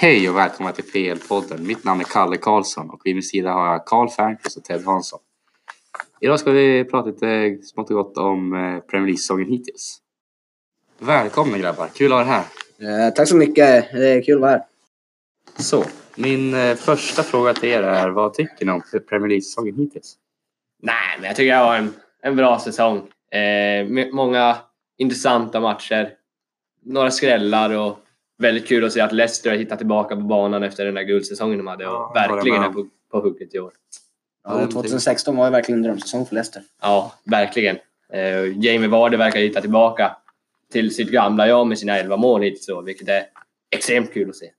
Hej och välkomna till PL-podden. Mitt namn är Kalle Karlsson och vid min sida har jag Karl Fernqvist och Ted Hansson. Idag ska vi prata lite smått och gott om eh, Premier League-säsongen hittills. Välkomna grabbar, kul att ha er här. Eh, tack så mycket, det är kul att vara här. Så, min eh, första fråga till er är vad tycker ni om Premier League-säsongen hittills? Nej, men jag tycker det var en, en bra säsong. Eh, med många intressanta matcher. Några skrällar och väldigt kul att se att Leicester har hittat tillbaka på banan efter den där guldsäsongen de hade och Ja, verkligen är på, på hugget i år. Ja, 2016 var ju verkligen en drömsäsong för Leicester. Ja, verkligen. Eh, Jamie Vardy verkar hitta tillbaka till sitt gamla jag med sina 11 mål hittills vilket är extremt kul att se.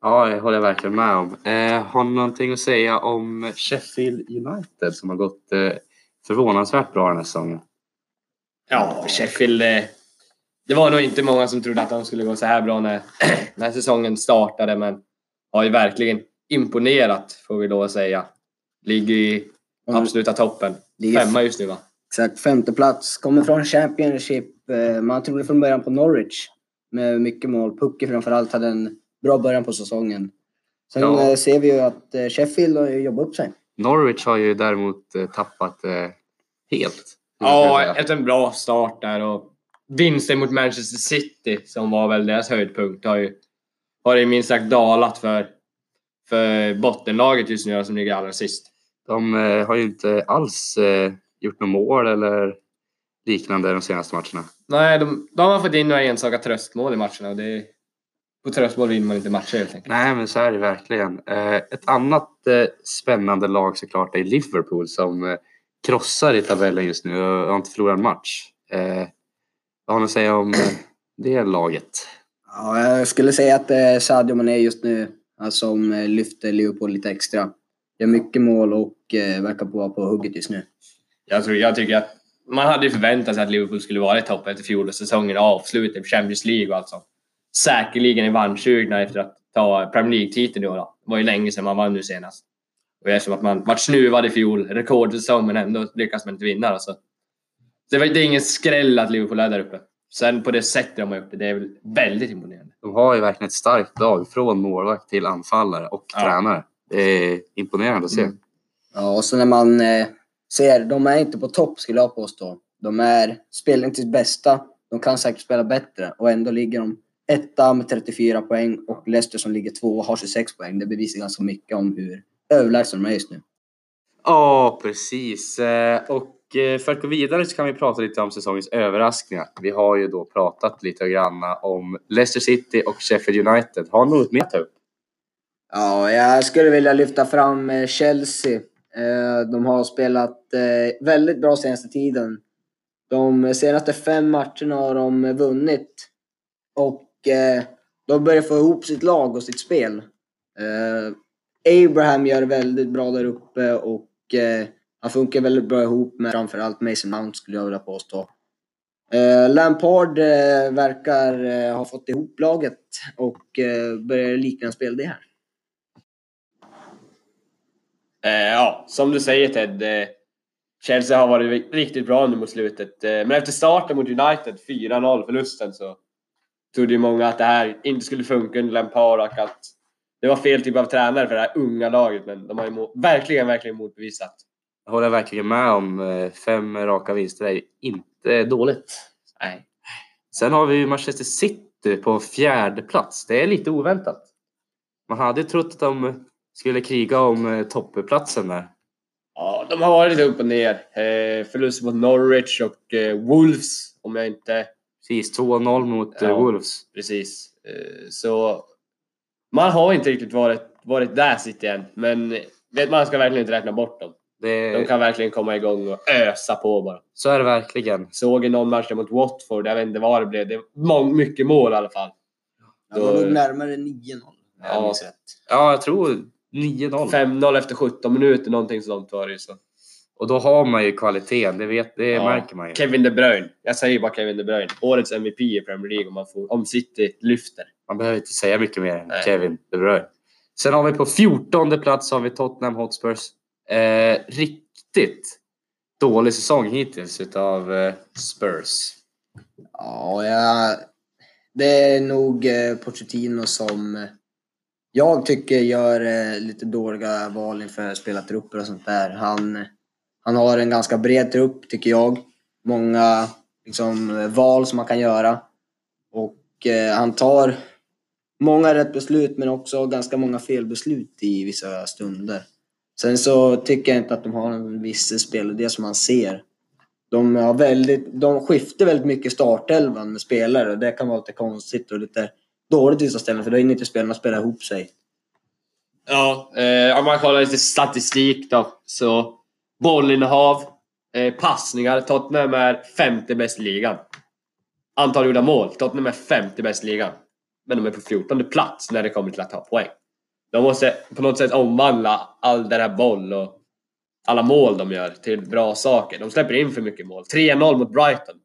Ja, det håller jag verkligen med om. Eh, har ni någonting att säga om Sheffield United som har gått eh, förvånansvärt bra den här säsongen? Ja, Sheffield. eh, Det var nog inte många som trodde att de skulle gå så här bra när, när säsongen startade, men har ju verkligen imponerat får vi lov att säga. Ligger i Mm. absoluta toppen. Femma just nu va? Exakt, femte plats. Kommer från Championship. Eh, Man trodde från början på Norwich med mycket mål. Pucke framförallt hade en bra början på säsongen. Sen Ja. eh, ser vi ju att eh, Sheffield har jobbat upp sig. Norwich har ju däremot tappat helt. Ja, efter en bra start där och vinsten mot Manchester City som var väl deras höjdpunkt har ju har ju minst sagt dalat för, för bottenlaget just nu som ligger allra sist. De eh, har ju inte alls eh, gjort något mål eller liknande de senaste matcherna. Nej, de, de har fått in några enstaka tröstmål i matcherna och det på tröstmål vinner man inte matcher helt enkelt. Nej, men så är det verkligen. Eh, ett annat spännande lag såklart är Liverpool som krossar i tabellen just nu och har inte förlorat en match. Vad har ni att säga om eh, det laget? Ja, jag skulle säga att eh, Sadio Mané just nu som eh, lyfter Liverpool lite extra. Gör mycket mål och verkar på vara på hugget just nu. Jag, tror, jag tycker att man hade ju förväntat sig att Liverpool skulle vara i toppen efter fjolårssäsongen och avsluta i Champions League och allt sånt. Säkerligen är vannsugna efter att ta Premier League-titeln i år. Det var ju länge sedan man vann nu senast. Och eftersom att man vart snuvad i fjol, rekordsäsong, men ändå lyckas man inte vinna. Alltså. Det, var, det är ingen skräll att Liverpool är där uppe. Sen på det sättet de har gjort det, det är väl väldigt imponerande. De har ju verkligen ett starkt lag från målvakt till anfallare och Ja. tränare. Det är imponerande att se. Mm. Ja, och så när man eh, ser, de är inte på topp skulle jag påstå. De är, spelar inte sitt bästa, de kan säkert spela bättre och ändå ligger de etta med 34 poäng och Leicester som ligger två har 26 poäng. Det bevisar ganska mycket om hur överlägsna de är just nu. Ja, precis. Eh, Och Eh, för att gå vidare så kan vi prata lite om säsongens överraskningar. Vi har ju då pratat lite grann om Leicester City och Sheffield United. Har något mer att ta upp? Ja, jag skulle vilja lyfta fram eh, Chelsea. Eh, de har spelat väldigt bra senaste tiden. De senaste fem matcherna har de vunnit. Och de börjar få ihop sitt lag och sitt spel. Abraham gör det väldigt bra där uppe och eh, han funkar väldigt bra ihop med framförallt Mason Mount skulle jag vilja påstå. Eh, Lampard eh, verkar eh, ha fått ihop laget och eh, börjar likna en spel det här. Eh, ja, som du säger Ted. Eh, Chelsea har varit riktigt bra nu mot slutet. Eh, men efter starten mot United, 4-0 förlusten, så trodde ju många att det här inte skulle funka under Lampard och att det var fel typ av tränare för det här unga laget. Men de har ju verkligen, verkligen motbevisat. Jag håller verkligen med om. eh, Fem raka vinster är inte dåligt. Nej. Sen har vi ju Manchester City på fjärde plats. Det är lite oväntat. Man hade trott att de skulle kriga om eh, toppplatsen där. Ja, de har varit lite upp och ner. Eh, förlust mot Norwich och eh, Wolves, om jag inte... Precis, 2-0 mot Ja. Wolves. Precis. Eh, så man har inte riktigt varit, varit där City än, men vet, man ska verkligen inte räkna bort dem. Det, De kan verkligen komma igång och ösa på bara. Så är det verkligen. Såg i någon match mot Watford, jag vet inte vad det blev. Det var mycket mål i alla fall. Det var nog närmare 9-0. om jag Ja. Ja, jag tror 9-0. 5-0 efter 17 minuter, någonting sånt var det ju. Så. Och då har man ju kvaliteten, det, vet, det Ja. märker man ju. Kevin De Bruyne. Jag säger bara Kevin De Bruyne. Årets MVP i Premier League om, man får, om City lyfter. Man behöver inte säga mycket mer än Nej. Kevin De Bruyne. Sen har vi på 14 plats har vi Tottenham Hotspurs. Eh, riktigt dålig säsong hittills utav eh, Spurs. Ja, jag, det är nog eh, Pochettino som eh, jag tycker gör eh, lite dåliga val inför spelartrupper och sånt där. Han, han har en ganska bred trupp tycker jag. Många liksom, val som man kan göra. Och eh, han tar många rätt beslut men också ganska många felbeslut i vissa stunder. Sen så tycker jag inte att de har en viss spelidé som man ser. De, har väldigt, de skiftar väldigt mycket startelvan med spelare och det kan vara lite konstigt och lite dåligt i vissa ställen för då hinner inte spelarna spela ihop sig. Ja, eh, om man kollar lite statistik då. Så bollinnehav, eh, passningar. Tottenham är femte bäst i ligan. Antal gjorda mål. Tottenham är femte bäst i ligan. Men de är på 14 plats när det kommer till att ta poäng. De måste på något sätt omvandla all den här boll och alla mål de gör till bra saker. De släpper in för mycket mål. 3-0 mot Brighton.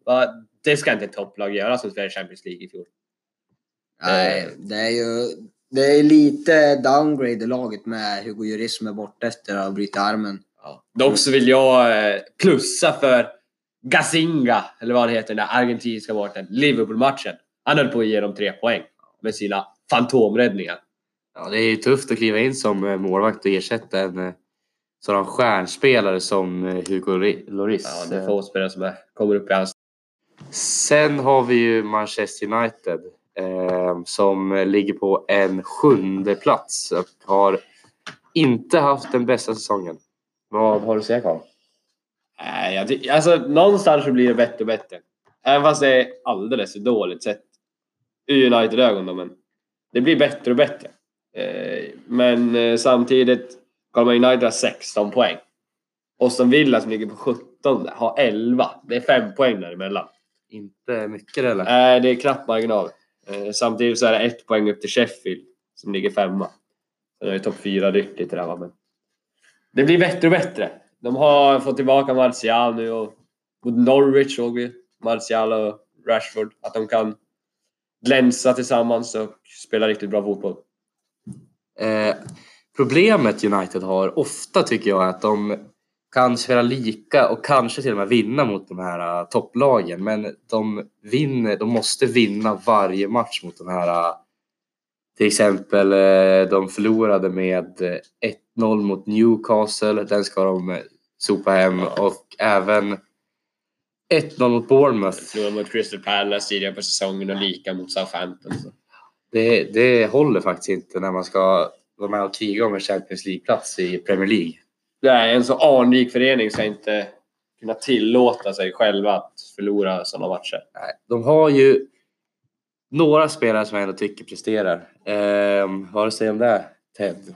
Det ska inte ett topplag göra som spelar Champions League i fjol. Nej, det är ju det är lite downgrade i laget med Hugo Lloris som är borta efter att ha brutit armen. Ja. Dock så vill jag eh, plussa för Gazinga, eller vad det heter, den där argentinska målvakten. Liverpool-matchen. Han höll på att ge dem tre poäng med sina fantomräddningar. Ja, det är ju tufft att kliva in som eh, målvakt och ersätta en eh, sådan stjärnspelare som eh, Hugo Ri- Lloris. Ja, det är få spelare som är, kommer upp i hans... Sen har vi ju Manchester United eh, som ligger på en sjunde plats och har inte haft den bästa säsongen. Vad har du att säga jag ty- alltså någonstans så blir det bättre och bättre. Även fast det är alldeles för dåligt sett ur United-ögon då, men det blir bättre och bättre. Eh, men eh, samtidigt, man United har 16 poäng. Aston Villa som ligger på 17 har 11. Det är 5 poäng däremellan. Inte mycket eller? Nej, det är knapp marginal. Eh, samtidigt så är det ett poäng upp till Sheffield som ligger femma. Sen är det topp fyra ryckigt det där men det blir bättre och bättre. De har fått tillbaka Martial nu och mot Norwich såg vi Martial och Rashford att de kan glänsa tillsammans och spela riktigt bra fotboll. Eh, problemet United har ofta tycker jag är att de kan spela lika och kanske till och med vinna mot de här uh, topplagen. Men de, vinner, de måste vinna varje match mot de här. Uh, till exempel uh, de förlorade med 1-0 mot Newcastle. Den ska de sopa hem och även 1-0 mot Bournemouth. Förlorade mot Crystal Palace tidigare på säsongen och lika mot Southampton. Så. Det, det håller faktiskt inte när man ska vara med och kriga om en Champions League-plats i Premier League. Det är en så anrik förening ska inte kunna tillåta sig själva att förlora sådana matcher. Nej, de har ju några spelare som jag ändå tycker presterar. Ehm, vad har du att säga om det, Ted?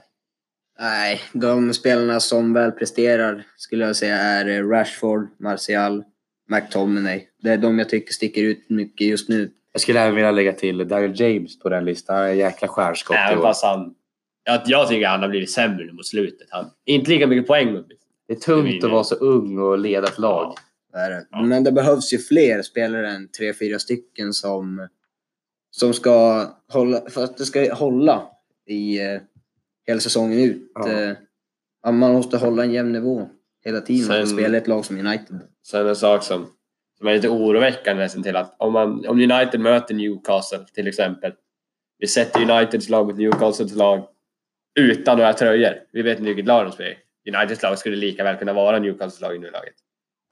Nej, de spelarna som väl presterar skulle jag säga är eh, Rashford, Martial, McTominay. Det är de jag tycker sticker ut mycket just nu. Jag skulle även vilja lägga till Daniel James på den listan. Han är en jäkla stjärnskott i Även år. fast han... Jag, jag tycker han har blivit sämre nu mot slutet. Han, inte lika mycket poäng. men- Det är tungt att vara så ung och leda ett lag. Det är det. Ja. Men det behövs ju fler spelare än tre, fyra stycken som, som ska hålla, för att det ska hålla i eh, hela säsongen ut. Ja. Eh, ja, man måste hålla en jämn nivå hela tiden Sen- spelar i ett lag som United. Sen en sak som, som är lite oroväckande nästan till att om, man, om United möter Newcastle till exempel. Vi sätter Uniteds lag mot Newcastles lag utan några tröjor. Vi vet inte vilket lag de spelar. Uniteds lag skulle lika väl kunna vara Newcastles lag i nuläget.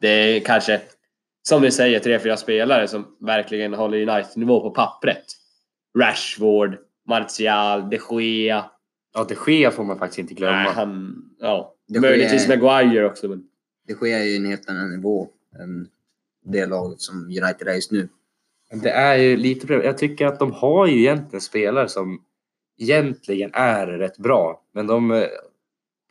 Det är kanske, som ni säger, tre, fyra spelare som verkligen håller United-nivå på pappret. Rashford, Martial, de Gea. Ja, de Gea får man faktiskt inte glömma. Nej, han, ja. De Gea Möjligtvis är- Maguire också. Men Det sker ju en helt annan nivå än det laget som United är just nu. Det är ju lite problem. Jag tycker att de har ju egentligen spelare som egentligen är rätt bra. Men de, eh,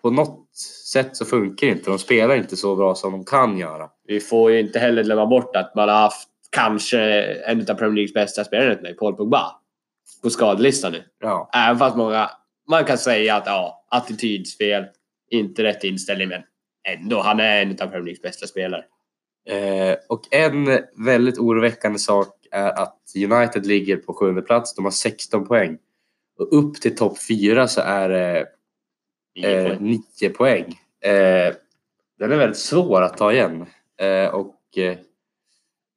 på något sätt så funkar det inte. De spelar inte så bra som de kan göra. vi får ju inte heller glömma bort att man har haft kanske en av Premier Leagues bästa spelare nu, Paul Pogba, på skadelistan nu. Ja, Även fast många, man kan säga att ja, attitydsfel, inte rätt inställning, men ändå, han är en av Premier Leagues bästa spelare. Eh, och en väldigt oroväckande sak är att United ligger på sjunde plats. De har 16 poäng. Och upp till topp 4 så är det eh, poäng. 9 poäng. Eh, den är väldigt svår att ta igen. Eh, och eh,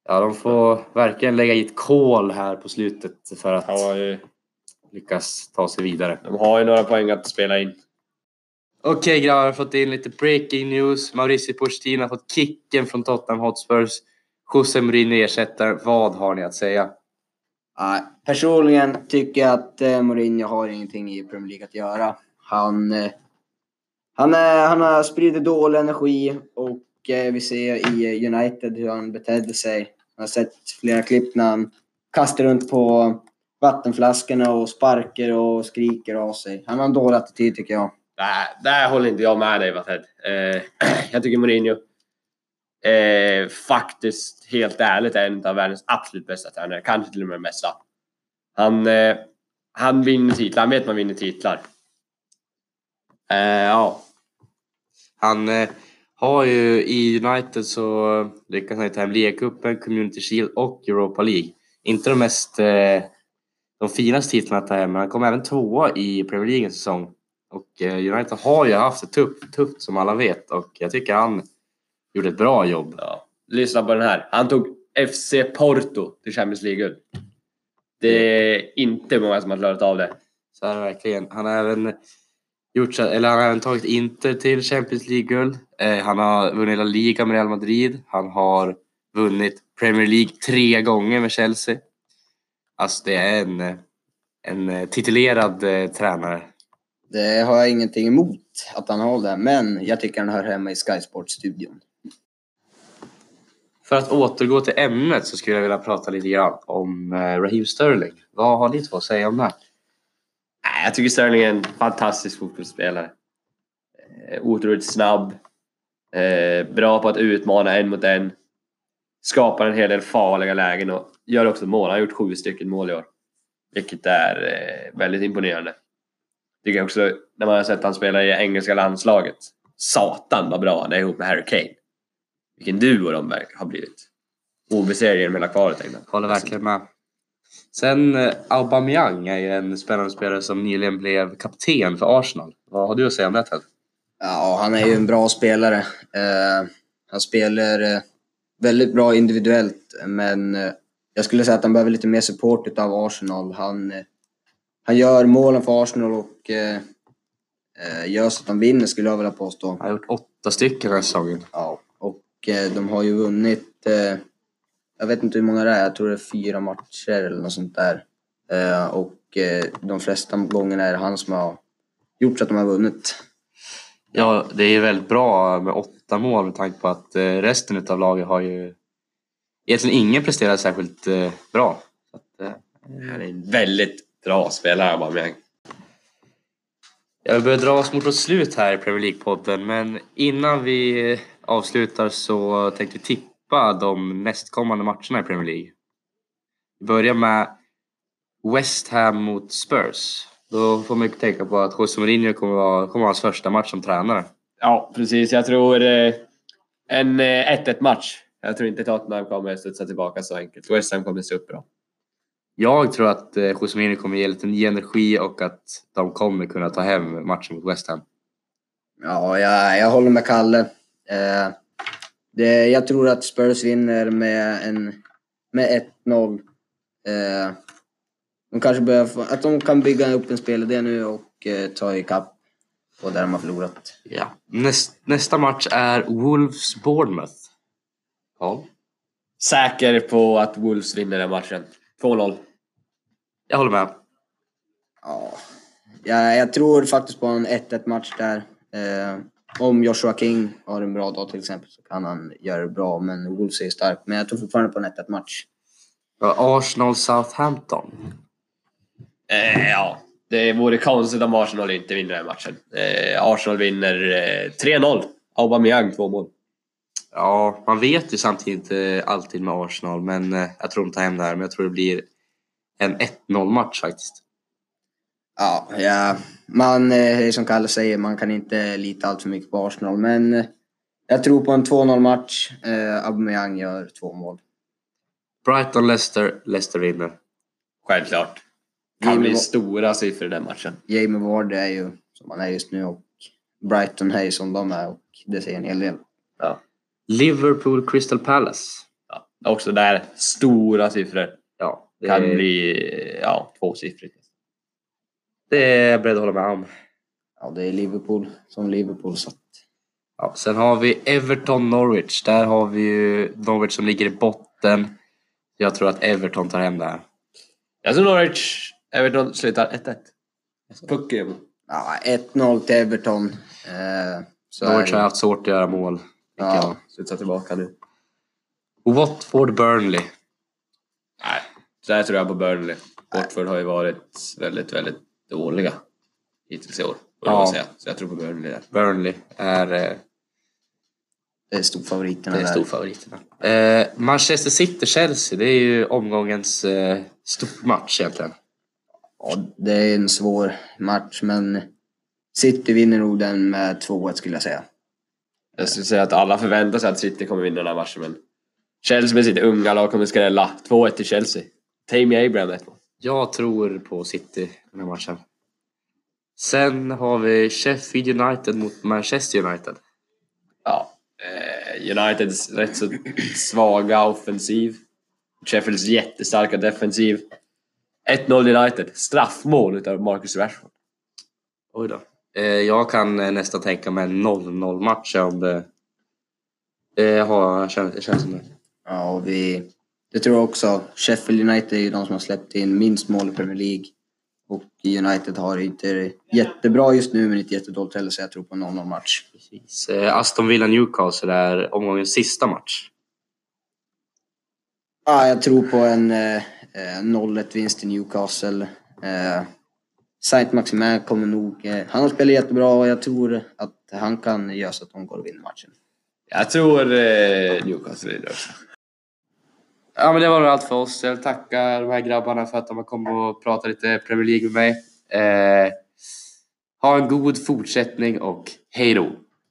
ja, de får verkligen lägga i ett kol här på slutet för att ju lyckas ta sig vidare. De har ju några poäng att spela in. Okej grabbar, jag har fått in lite breaking news. Mauricio Pochettino har fått kicken från Tottenham Hotspurs. José Mourinho ersätter. Vad har ni att säga? Nej, personligen tycker jag att eh, Mourinho har ingenting i Premier League att göra. Han, eh, han, är, han har spridit dålig energi och vi ser i United hur han betedde sig. Jag har sett flera klipp när han kastar runt på vattenflaskorna och sparkar och skriker av sig. Han har en dålig attityd tycker jag. Nej, där håller inte jag med dig Vated. Eh, jag tycker Mourinho eh, faktiskt helt ärligt är en av världens absolut bästa tränare. Kanske till och med den bästa. Han, eh, han vinner titlar. Han vet man vinner titlar. Eh, ja. Han eh, har ju i United så lyckas han ju ta hem ligacupen, Community Shield och Europa League. Inte de mest eh, de finaste titlarna att ta hem, men han kom även tvåa i Premier League en säsong. Och eh, United har ju haft det tufft, tufft som alla vet och jag tycker han gjorde ett bra jobb. Ja. Lyssna på den här. Han tog FC Porto till Champions League-guld. Det är inte många som har klarat av det. Så är det verkligen. Han har även gjort eller han har även tagit Inter till Champions League-guld. Eh, han har vunnit La Liga med Real Madrid. Han har vunnit Premier League tre gånger med Chelsea. Alltså det är en, en titulerad eh, tränare. Det har jag ingenting emot att han har det, men jag tycker han hör hemma i Sky Sports-studion. För att återgå till ämnet så skulle jag vilja prata lite grann om eh, Raheem Sterling. Vad har ni två att säga om det? Nej, Jag tycker Sterling är en fantastisk fotbollsspelare. Eh, Otroligt snabb. Eh, bra på att utmana en mot en. Skapar en hel del farliga lägen och gör också mål. Han har gjort sju stycken mål i år. Vilket är väldigt imponerande. Tycker jag också när man har sett han spela i engelska landslaget. Satan vad bra han är ihop med Harry Kane. Vilken duo de verkar- har blivit. Obesegrade genom hela kvalet. jag. Håller verkligen med. Sen eh, Aubameyang är ju en spännande spelare som nyligen blev kapten för Arsenal. Vad har du att säga om det Ted? Ja, han är ju en bra spelare. Eh, han spelar eh, väldigt bra individuellt, men jag skulle säga att han behöver lite mer support av Arsenal. Han, eh, han gör målen för Arsenal och eh, eh, gör så att de vinner, skulle jag vilja påstå. Han har gjort åtta stycken den här säsongen. Ja, och eh, de har ju vunnit, eh, jag vet inte hur många det är, jag tror det är fyra matcher eller något sånt där. Eh, och eh, de flesta gångerna är det han som har gjort så att de har vunnit. Ja, det är ju väldigt bra med åtta mål med tanke på att resten av laget har ju egentligen ingen presterat särskilt bra. Så att, Han är väldigt bra spelare Aubameyang. Jag börjar dra oss mot ett slut här i Premier League-podden men innan vi avslutar så tänkte vi tippa de nästkommande matcherna i Premier League. Vi börjar med West Ham mot Spurs. Då får man ju tänka på att José Mourinho kommer vara, kommer vara hans första match som tränare. Ja, precis. Jag tror eh, en eh, 1-1 match. Jag tror inte Tottenham kommer studsa tillbaka så enkelt. West Ham kommer se upp bra. Jag tror att eh, José Mourinho kommer ge lite ny energi och att de kommer kunna ta hem matchen mot West Ham. Ja, jag, jag håller med Kalle. Eh, det, jag tror att Spurs vinner med, en, med 1-0. Eh, de kanske få, att de kan bygga upp en spelidé nu och eh, ta ikapp på där de har förlorat. Ja. Näst, nästa match är Wolves-Bournemouth. Ja. Säker på att Wolves vinner den matchen. 2-0. Jag håller med. Ja, jag, jag tror faktiskt på en 1-1 match där. Eh, om Joshua King har en bra dag till exempel så kan han göra det bra, men Wolves är stark. Men jag tror fortfarande på en 1-1 match. Ja, Arsenal-Southampton. Eh, ja, det vore konstigt om Arsenal inte vinner den matchen. Eh, Arsenal vinner eh, 3-0. Aubameyang två mål. Ja, man vet ju samtidigt inte alltid med Arsenal, men eh, jag tror de tar hem det här. Men jag tror det blir en 1-0 match faktiskt. Ja, ja man, eh, som Kalle säger, man kan inte lita allt för mycket på Arsenal. Men eh, jag tror på en 2-0 match. Eh, Aubameyang gör två mål. Brighton-Leicester, Leicester vinner. Självklart. Kan Jamie bli stora siffror i den matchen. Jamie Ward är ju som han är just nu och Brighton är ju som de är och det säger en hel del. Ja. Liverpool-Crystal Palace. Ja. Också där stora siffror. Det Kan är- bli ja, tvåsiffrigt. Det är jag beredd att hålla med om. Ja, det är Liverpool som Liverpool. Så Ja, sen har vi Everton Norwich. Där har vi ju Norwich som ligger i botten. Jag tror att Everton tar hem det här. Jag tror Norwich, Everton slutar 1-1. Pucke. ja, 1-0 till Everton. Eh, så Norwich har haft svårt att göra mål. Ja. jag. Slutar tillbaka nu. Och Watford Nej, där tror jag på Burnley. Watford har ju varit väldigt, väldigt dåliga hittills i år. Ja. säga. Så jag tror på Burnley där. Burnley är, eh, Det är storfavoriterna det är storfavoriterna. Eh, Manchester City-Chelsea, det är ju omgångens eh, stormatch egentligen. Ja, det är en svår match, men City vinner nog den med 2-1 skulle jag säga. Jag skulle säga att alla förväntar sig att City kommer vinna den här matchen, men Chelsea med sitt unga lag kommer skrälla. 2-1 till Chelsea. Tammy Abraham ett mål. Jag tror på City den här matchen. Sen har vi Sheffield United mot Manchester United. Ja. Eh, Uniteds rätt så svaga offensiv. Sheffields jättestarka defensiv. 1-0 United. Straffmål utav Marcus Rashford. Oj då. Eh, jag kan eh, nästan tänka mig en 0-0 match om det... Har jag känner, det känns som det. Ja, och vi, det tror jag också. Sheffield United är ju de som har släppt in minst mål i Premier League. Och United har inte jättebra just nu, men inte jättedåligt heller, så jag tror på en 0-0 match. Precis. Eh, Aston Villa Newcastle är omgångens sista match. Ja, jag tror på en eh, eh, 0-1 vinst till Newcastle. Eh, Saint Maximin kommer nog... Eh, han har spelat jättebra och jag tror att han kan göra så att de går och vinner matchen. Jag tror eh, Newcastle vinner också. Ja, men det var nog allt för oss. Jag vill tacka de här grabbarna för att de har kommit och pratat lite Premier League med mig. Eh, ha en god fortsättning och hej då!